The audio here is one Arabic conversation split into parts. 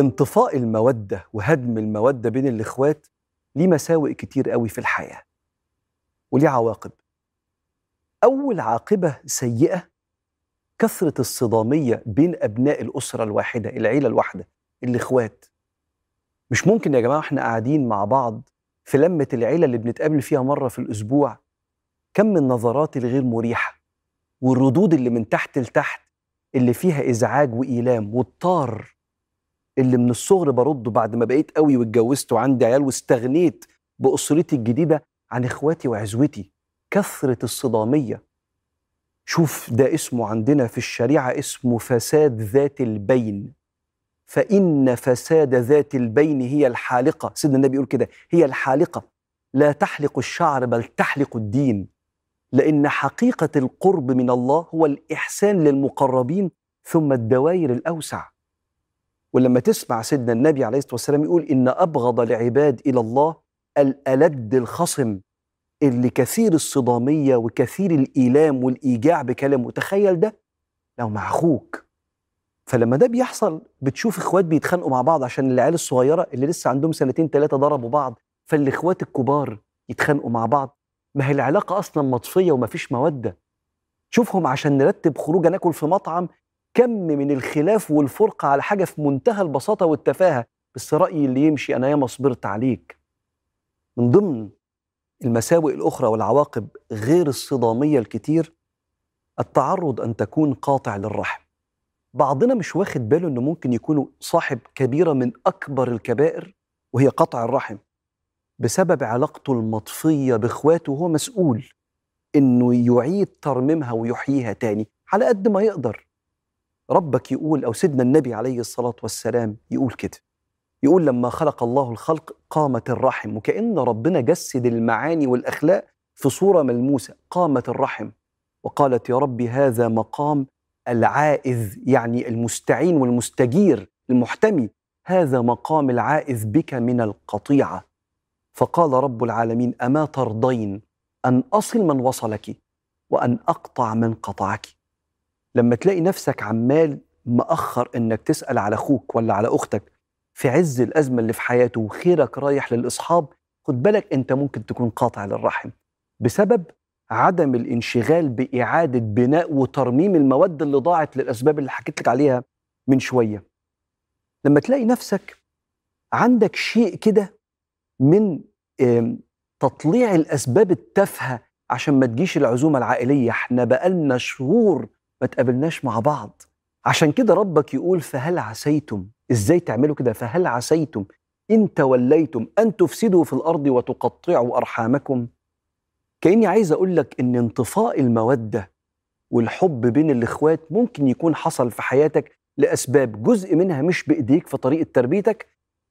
انطفاء المودة وهدم المودة بين الإخوات ليه مساوئ كتير قوي في الحياة. وليه عواقب. أول عاقبة سيئة كثرة الصدامية بين أبناء الأسرة الواحدة العيلة الواحدة الإخوات. مش ممكن يا جماعة إحنا قاعدين مع بعض في لمة العيلة اللي بنتقابل فيها مرة في الأسبوع. كم من النظرات الغير مريحة والردود اللي من تحت لتحت اللي فيها إزعاج وإيلام والطار اللي من الصغر برده بعد ما بقيت قوي واتجوزت وعندي عيال واستغنيت بأسرتي الجديدة عن إخواتي وعزوتي كثرة الصدامية. شوف ده اسمه عندنا في الشريعة اسمه فساد ذات البين. فإن فساد ذات البين هي الحالقة. سيدنا النبي يقول كده هي الحالقة. لا تحلق الشعر بل تحلق الدين. لأن حقيقة القرب من الله هو الإحسان للمقربين ثم الدوائر الأوسع. ولما تسمع سيدنا النبي عليه الصلاة والسلام يقول إن أبغض العباد إلى الله الألد الخصم اللي كثير الصدامية وكثير الإيلام والإيجاع بكلامه. تخيل ده لو مع أخوك. فلما ده بيحصل بتشوف إخوات بيتخانقوا مع بعض عشان العيال الصغيرة اللي لسه عندهم سنتين ثلاثة ضربوا بعض فالإخوات الكبار يتخانقوا مع بعض. ما هي العلاقة أصلا مطفية ومفيش مودة. شوفهم عشان نرتب خروجة ناكل في مطعم كم من الخلاف والفرقة على حاجة في منتهى البساطة والتفاهة بس رأيي اللي يمشي أنا ياما صبرت عليك. من ضمن المساوئ الأخرى والعواقب غير الصدامية الكتير التعرض أن تكون قاطع للرحم. بعضنا مش واخد باله إنه ممكن يكون صاحب كبيرة من أكبر الكبائر وهي قطع الرحم بسبب علاقته المطفية بإخواته وهو مسؤول إنه يعيد ترميمها ويحييها تاني على قد ما يقدر. ربك يقول أو سيدنا النبي عليه الصلاة والسلام يقول كده. يقول لما خلق الله الخلق قامت الرحم. وكأن ربنا جسد المعاني والأخلاق في صورة ملموسة قامت الرحم. وقالت يا رب هذا مقام العائذ يعني المستعين والمستجير المحتمي. هذا مقام العائذ بك من القطيعة. فقال رب العالمين أما ترضين أن أصل من وصلك وأن أقطع من قطعك. لما تلاقي نفسك عمال مأخر إنك تسأل على أخوك ولا على أختك في عز الأزمة اللي في حياته وخيرك رايح للأصحاب خد بالك أنت ممكن تكون قاطع للرحم بسبب عدم الانشغال بإعادة بناء وترميم المواد اللي ضاعت للأسباب اللي حكيت لك عليها من شوية. لما تلاقي نفسك عندك شيء كده من تطليع الأسباب التافهة عشان ما تجيش العزومة العائلية إحنا بقالنا شهور ما تقابلناش مع بعض. عشان كده ربك يقول فهل عسيتم؟ إزاي تعملوا كده؟ فهل عسيتم؟ إن توليتم أن تفسدوا في الأرض وتقطعوا أرحامكم. كأني عايز أقول لك إن انطفاء المودة والحب بين الإخوات ممكن يكون حصل في حياتك لأسباب جزء منها مش بإيديك في طريقة تربيتك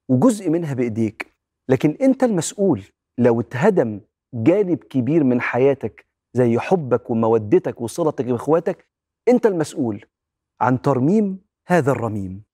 وجزء منها بإيديك. لكن أنت المسؤول. لو اتهدم جانب كبير من حياتك زي حبك ومودتك وصلتك باخواتك أنت المسؤول عن ترميم هذا الرميم.